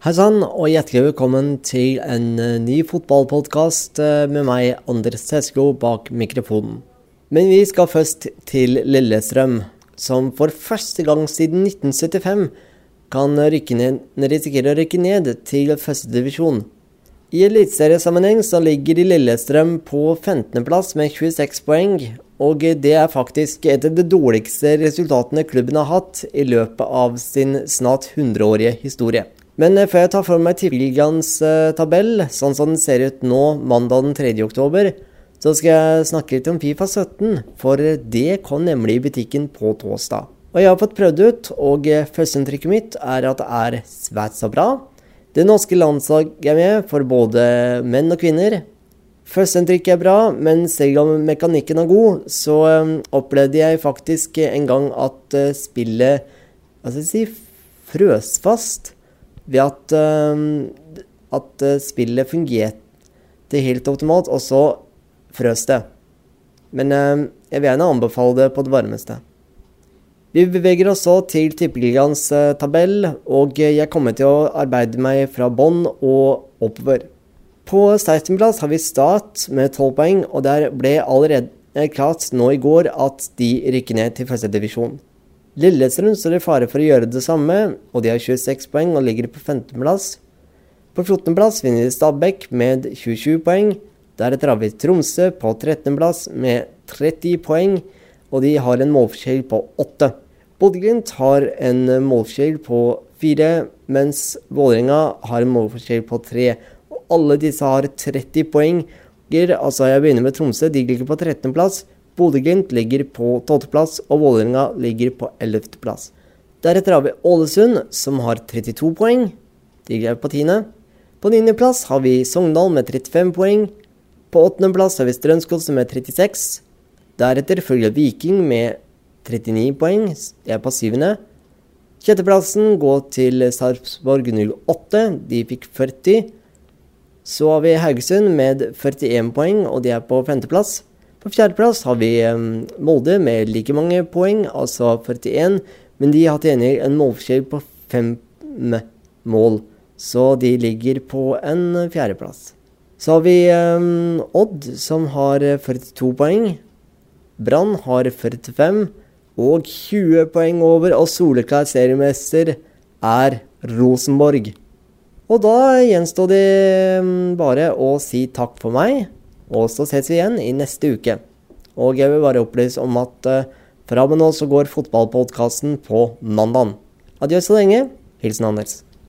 Hei sann, og hjertelig velkommen til en eh, ny fotballpodkast eh, med meg, Anders Tesko, bak mikrofonen. Men vi skal først til Lillestrøm, som for første gang siden 1975 kan risikere å rykke ned til førstedivisjon. I eliteseriesammenheng så ligger Lillestrøm på 15.-plass med 26 poeng, og det er faktisk et av de dårligste resultatene klubben har hatt i løpet av sin snart 100-årige historie. Men eh, før jeg tar for meg Tippeligaens uh, tabell, sånn som den ser ut nå mandag den 3. oktober, så skal jeg snakke litt om Fifa 17, for det kom nemlig i butikken på torsdag. Og jeg har fått prøvd ut, og eh, førsteinntrykket mitt er at det er svært så bra. Det norske landslaget er med for både menn og kvinner. Førsteinntrykket er bra, men selv om mekanikken er god, så opplevde jeg faktisk en gang at spillet Hva skal jeg si frøs fast ved at, uh, at uh, spillet fungerte helt optimalt, og så frøs det. Men uh, jeg vil gjerne anbefale det på det varmeste. Vi beveger oss så til Tippeligaens uh, tabell, og jeg kommer til å arbeide meg fra bånn og oppover. På 16.-plass har vi Start med 12 poeng, og der ble allerede klart nå i går at de rykker ned til førstedivisjon. Lillestrøm står i fare for å gjøre det samme, og de har 26 poeng og ligger på 15.-plass. På 14.-plass vinner de Stabæk med 27 poeng. Deretter har vi Tromsø på 13.-plass med 30 poeng, og de har en målforskjell på 8. Bodø-Glimt har en målforskjell på 4, mens Vålerenga har en målforskjell på 3. Og alle disse har 30 poeng. Altså, jeg begynner med Tromsø, de ligger på 13.-plass. Bodø-Glimt ligger på 12.-plass, og Vålerenga ligger på 11.-plass. Deretter har vi Ålesund, som har 32 poeng. De er på 10. På 9.-plass har vi Sogndal med 35 poeng. På 8.-plass har vi Strømsgodset med 36. Deretter følger Viking med 39 poeng. De er på 7. Sjetteplassen går til Sarpsborg 08. De fikk 40. Så har vi Haugesund med 41 poeng, og de er på femteplass. På fjerdeplass har vi Molde med like mange poeng, altså 41. Men de har til gjengjeld en målforskjell på fem mål, så de ligger på en fjerdeplass. Så har vi Odd, som har 42 poeng. Brann har 45 og 20 poeng over, og soleklar seriemester er Rosenborg. Og da gjenstår det bare å si takk for meg. Og så ses vi igjen i neste uke. Og jeg vil bare opplyse om at uh, fra og med nå så går fotballpodkasten på mandag. Adjø så lenge. Hilsen Anders.